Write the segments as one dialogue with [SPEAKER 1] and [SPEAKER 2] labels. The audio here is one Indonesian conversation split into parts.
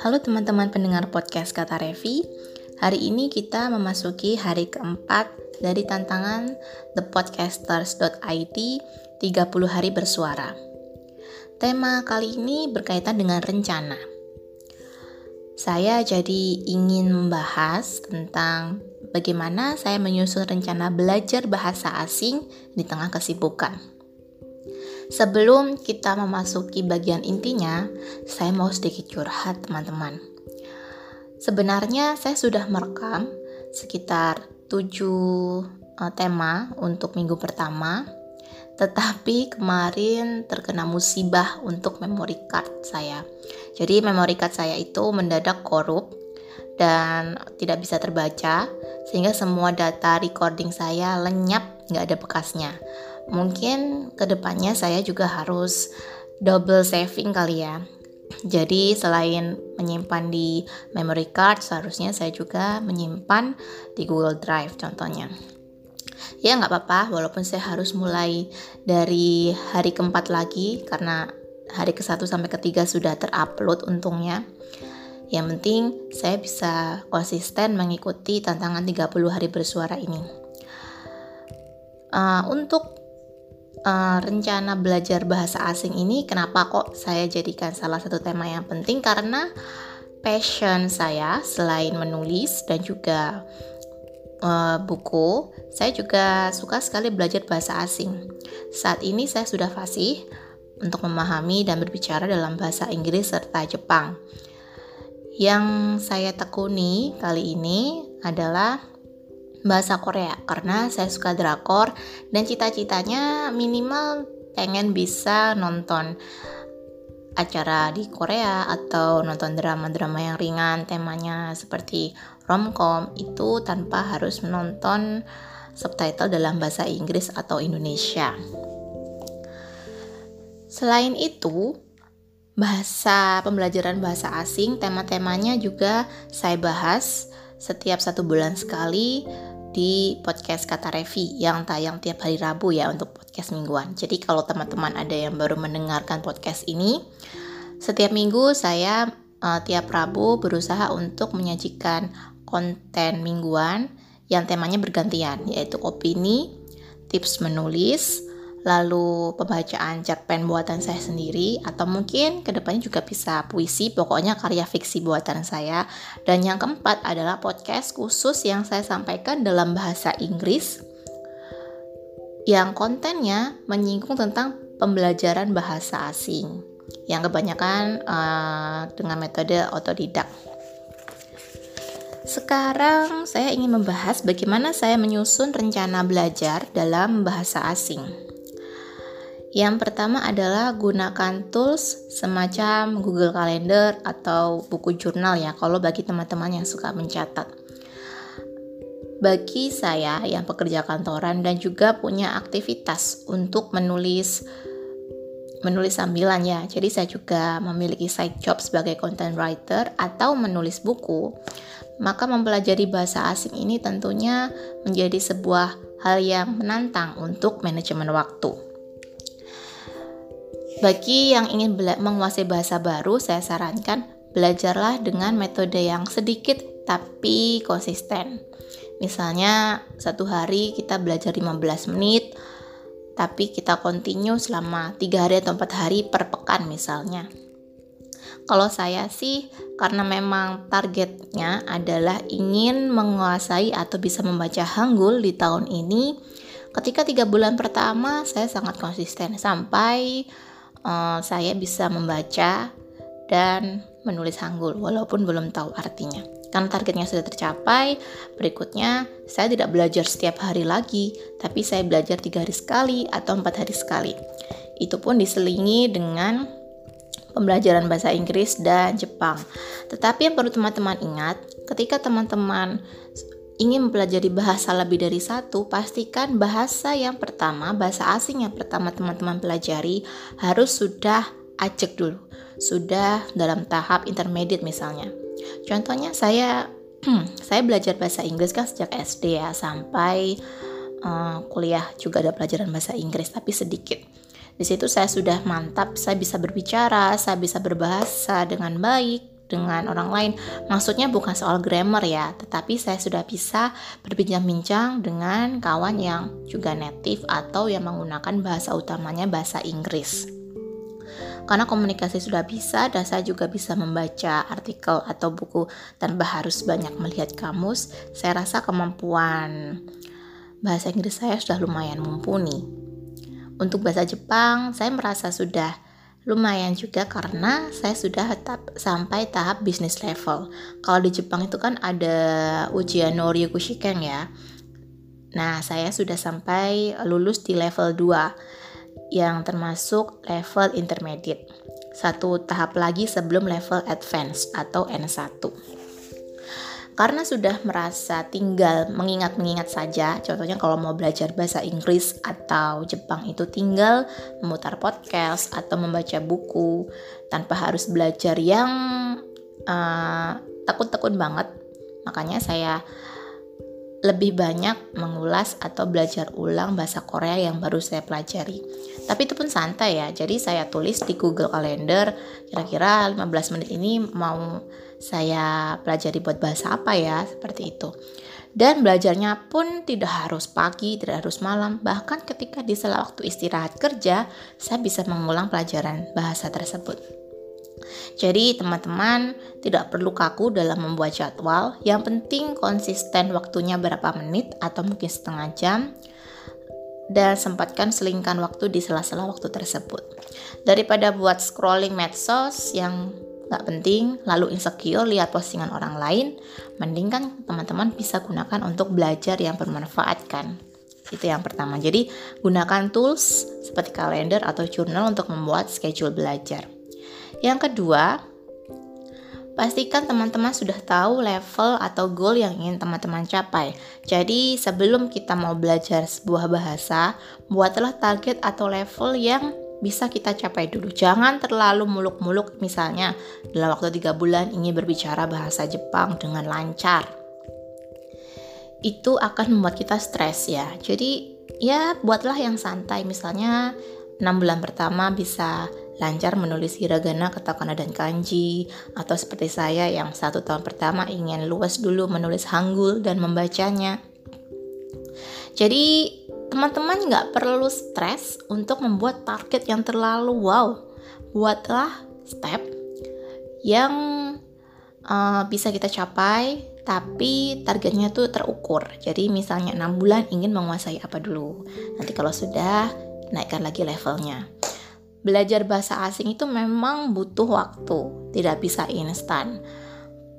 [SPEAKER 1] Halo teman-teman pendengar podcast Kata Revi. Hari ini kita memasuki hari keempat dari tantangan thepodcasters.id 30 hari bersuara. Tema kali ini berkaitan dengan rencana. Saya jadi ingin membahas tentang bagaimana saya menyusun rencana belajar bahasa asing di tengah kesibukan. Sebelum kita memasuki bagian intinya, saya mau sedikit curhat teman-teman. Sebenarnya saya sudah merekam sekitar 7 uh, eh, tema untuk minggu pertama, tetapi kemarin terkena musibah untuk memory card saya. Jadi memory card saya itu mendadak korup dan tidak bisa terbaca sehingga semua data recording saya lenyap nggak ada bekasnya mungkin ke depannya saya juga harus double saving kali ya. Jadi selain menyimpan di memory card, seharusnya saya juga menyimpan di Google Drive contohnya. Ya nggak apa-apa, walaupun saya harus mulai dari hari keempat lagi karena hari ke satu sampai ketiga sudah terupload untungnya. Yang penting saya bisa konsisten mengikuti tantangan 30 hari bersuara ini. Uh, untuk uh, rencana belajar bahasa asing ini kenapa kok saya jadikan salah satu tema yang penting karena passion saya selain menulis dan juga uh, buku, saya juga suka sekali belajar bahasa asing. Saat ini saya sudah fasih untuk memahami dan berbicara dalam bahasa Inggris serta Jepang. Yang saya tekuni kali ini adalah bahasa Korea karena saya suka drakor dan cita-citanya minimal pengen bisa nonton acara di Korea atau nonton drama-drama yang ringan temanya seperti romcom itu tanpa harus menonton subtitle dalam bahasa Inggris atau Indonesia. Selain itu, bahasa pembelajaran bahasa asing tema-temanya juga saya bahas setiap satu bulan sekali di podcast Kata Revi yang tayang tiap hari Rabu ya untuk podcast mingguan. Jadi kalau teman-teman ada yang baru mendengarkan podcast ini, setiap minggu saya uh, tiap Rabu berusaha untuk menyajikan konten mingguan yang temanya bergantian, yaitu opini, tips menulis, lalu pembacaan cerpen buatan saya sendiri atau mungkin ke depannya juga bisa puisi pokoknya karya fiksi buatan saya dan yang keempat adalah podcast khusus yang saya sampaikan dalam bahasa Inggris yang kontennya menyinggung tentang pembelajaran bahasa asing yang kebanyakan uh, dengan metode otodidak. Sekarang saya ingin membahas bagaimana saya menyusun rencana belajar dalam bahasa asing. Yang pertama adalah gunakan tools semacam Google Calendar atau buku jurnal ya kalau bagi teman-teman yang suka mencatat. Bagi saya yang pekerja kantoran dan juga punya aktivitas untuk menulis menulis sambilan ya. Jadi saya juga memiliki side job sebagai content writer atau menulis buku. Maka mempelajari bahasa asing ini tentunya menjadi sebuah hal yang menantang untuk manajemen waktu. Bagi yang ingin menguasai bahasa baru, saya sarankan belajarlah dengan metode yang sedikit tapi konsisten. Misalnya satu hari kita belajar 15 menit, tapi kita continue selama 3 hari atau 4 hari per pekan misalnya. Kalau saya sih karena memang targetnya adalah ingin menguasai atau bisa membaca Hangul di tahun ini, ketika tiga bulan pertama saya sangat konsisten sampai uh, saya bisa membaca dan menulis Hangul walaupun belum tahu artinya. Karena targetnya sudah tercapai, berikutnya saya tidak belajar setiap hari lagi, tapi saya belajar tiga hari sekali atau empat hari sekali. Itu pun diselingi dengan pembelajaran bahasa Inggris dan Jepang. Tetapi yang perlu teman-teman ingat, ketika teman-teman ingin mempelajari bahasa lebih dari satu, pastikan bahasa yang pertama, bahasa asing yang pertama teman-teman pelajari harus sudah acek dulu, sudah dalam tahap intermediate misalnya. Contohnya saya saya belajar bahasa Inggris kan sejak SD ya sampai uh, kuliah juga ada pelajaran bahasa Inggris tapi sedikit. Di situ saya sudah mantap, saya bisa berbicara, saya bisa berbahasa dengan baik dengan orang lain. Maksudnya bukan soal grammar ya, tetapi saya sudah bisa berbincang-bincang dengan kawan yang juga native atau yang menggunakan bahasa utamanya bahasa Inggris. Karena komunikasi sudah bisa dan saya juga bisa membaca artikel atau buku tanpa harus banyak melihat kamus, saya rasa kemampuan bahasa Inggris saya sudah lumayan mumpuni. Untuk bahasa Jepang, saya merasa sudah lumayan juga karena saya sudah tetap sampai tahap bisnis level. Kalau di Jepang itu kan ada ujian Noryokushiken ya. Nah, saya sudah sampai lulus di level 2 yang termasuk level intermediate. Satu tahap lagi sebelum level advance atau N1. Karena sudah merasa tinggal mengingat-mengingat saja, contohnya kalau mau belajar bahasa Inggris atau Jepang itu tinggal memutar podcast atau membaca buku tanpa harus belajar yang uh, takut-takut banget. Makanya saya lebih banyak mengulas atau belajar ulang bahasa Korea yang baru saya pelajari. Tapi itu pun santai ya. Jadi saya tulis di Google Calendar kira-kira 15 menit ini mau saya pelajari buat bahasa apa ya, seperti itu. Dan belajarnya pun tidak harus pagi, tidak harus malam. Bahkan ketika di sela waktu istirahat kerja, saya bisa mengulang pelajaran bahasa tersebut. Jadi teman-teman tidak perlu kaku dalam membuat jadwal, yang penting konsisten waktunya berapa menit atau mungkin setengah jam dan sempatkan selingkan waktu di sela-sela waktu tersebut. Daripada buat scrolling medsos yang nggak penting, lalu insecure lihat postingan orang lain, mending kan teman-teman bisa gunakan untuk belajar yang bermanfaat kan. Itu yang pertama. Jadi gunakan tools seperti kalender atau jurnal untuk membuat schedule belajar. Yang kedua, pastikan teman-teman sudah tahu level atau goal yang ingin teman-teman capai. Jadi, sebelum kita mau belajar sebuah bahasa, buatlah target atau level yang bisa kita capai dulu. Jangan terlalu muluk-muluk misalnya dalam waktu tiga bulan ingin berbicara bahasa Jepang dengan lancar. Itu akan membuat kita stres ya. Jadi ya buatlah yang santai misalnya 6 bulan pertama bisa lancar menulis hiragana, katakana, dan kanji, atau seperti saya yang satu tahun pertama ingin luas dulu menulis hanggul dan membacanya. Jadi teman-teman nggak perlu stres untuk membuat target yang terlalu wow. Buatlah step yang uh, bisa kita capai tapi targetnya tuh terukur. Jadi misalnya 6 bulan ingin menguasai apa dulu. Nanti kalau sudah naikkan lagi levelnya belajar bahasa asing itu memang butuh waktu, tidak bisa instan.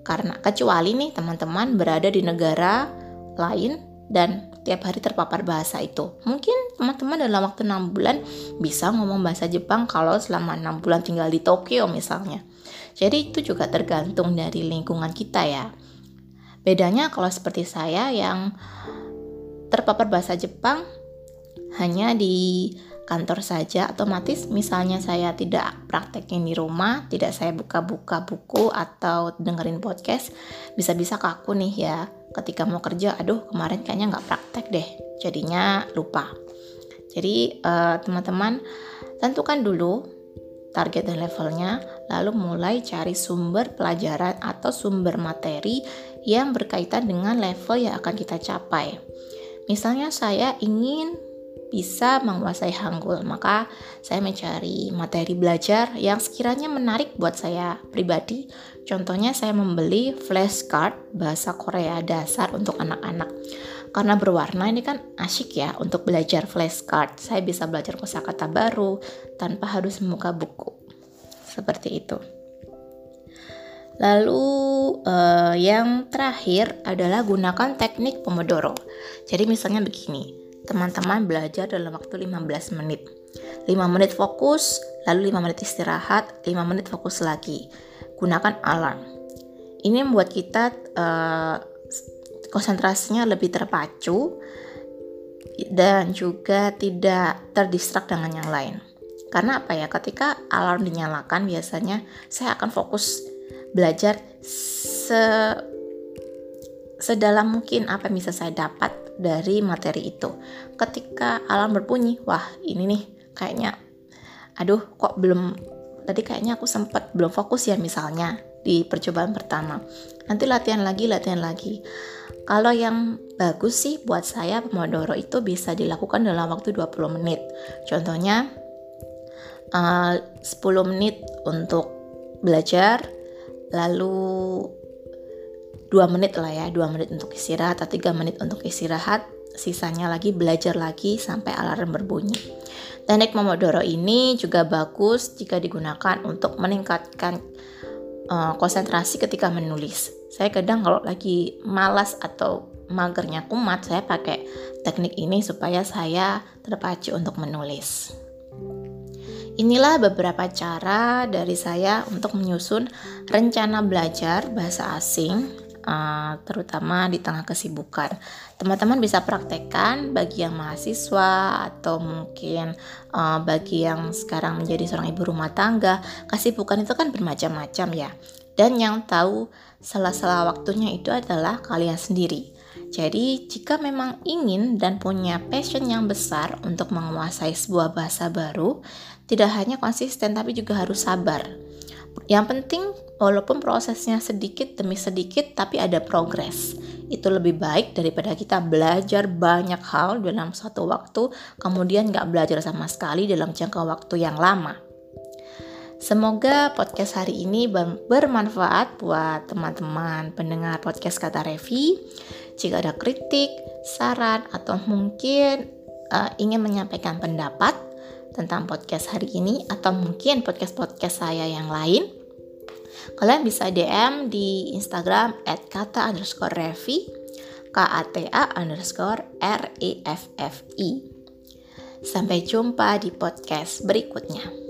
[SPEAKER 1] Karena kecuali nih teman-teman berada di negara lain dan tiap hari terpapar bahasa itu. Mungkin teman-teman dalam waktu 6 bulan bisa ngomong bahasa Jepang kalau selama 6 bulan tinggal di Tokyo misalnya. Jadi itu juga tergantung dari lingkungan kita ya. Bedanya kalau seperti saya yang terpapar bahasa Jepang hanya di kantor saja otomatis misalnya saya tidak praktekin di rumah tidak saya buka-buka buku atau dengerin podcast bisa-bisa kaku nih ya. Ketika mau kerja aduh kemarin kayaknya nggak praktek deh jadinya lupa. Jadi uh, teman-teman tentukan dulu target dan levelnya lalu mulai cari sumber pelajaran atau sumber materi yang berkaitan dengan level yang akan kita capai. Misalnya saya ingin bisa menguasai Hangul. Maka saya mencari materi belajar yang sekiranya menarik buat saya pribadi. Contohnya saya membeli flashcard bahasa Korea dasar untuk anak-anak. Karena berwarna ini kan asyik ya untuk belajar flashcard. Saya bisa belajar kosakata baru tanpa harus membuka buku. Seperti itu. Lalu uh, yang terakhir adalah gunakan teknik Pomodoro. Jadi misalnya begini, teman-teman belajar dalam waktu 15 menit. 5 menit fokus, lalu 5 menit istirahat, 5 menit fokus lagi. Gunakan alarm. Ini membuat kita uh, konsentrasinya lebih terpacu dan juga tidak terdistrak dengan yang lain. Karena apa ya? Ketika alarm dinyalakan biasanya saya akan fokus belajar se sedalam mungkin apa yang bisa saya dapat dari materi itu. Ketika alarm berbunyi, wah ini nih kayaknya aduh kok belum tadi kayaknya aku sempat belum fokus ya misalnya di percobaan pertama. Nanti latihan lagi latihan lagi. Kalau yang bagus sih buat saya Pomodoro itu bisa dilakukan dalam waktu 20 menit. Contohnya uh, 10 menit untuk belajar lalu 2 menit lah ya 2 menit untuk istirahat atau 3 menit untuk istirahat sisanya lagi belajar lagi sampai alarm berbunyi Teknik Pomodoro ini juga bagus jika digunakan untuk meningkatkan uh, konsentrasi ketika menulis. Saya kadang kalau lagi malas atau magernya kumat, saya pakai teknik ini supaya saya terpacu untuk menulis. Inilah beberapa cara dari saya untuk menyusun rencana belajar bahasa asing uh, terutama di tengah kesibukan. Teman-teman bisa praktekkan bagi yang mahasiswa atau mungkin uh, bagi yang sekarang menjadi seorang ibu rumah tangga. Kesibukan itu kan bermacam-macam ya. Dan yang tahu salah-salah waktunya itu adalah kalian sendiri. Jadi, jika memang ingin dan punya passion yang besar untuk menguasai sebuah bahasa baru, tidak hanya konsisten tapi juga harus sabar. Yang penting walaupun prosesnya sedikit demi sedikit tapi ada progres. Itu lebih baik daripada kita belajar banyak hal dalam satu waktu kemudian nggak belajar sama sekali dalam jangka waktu yang lama. Semoga podcast hari ini bermanfaat buat teman-teman pendengar podcast Kata Revi. Jika ada kritik, saran, atau mungkin uh, ingin menyampaikan pendapat, tentang podcast hari ini atau mungkin podcast-podcast saya yang lain, kalian bisa DM di Instagram at kata underscore revi, K-A-T-A underscore R-E-F-F-I. Sampai jumpa di podcast berikutnya.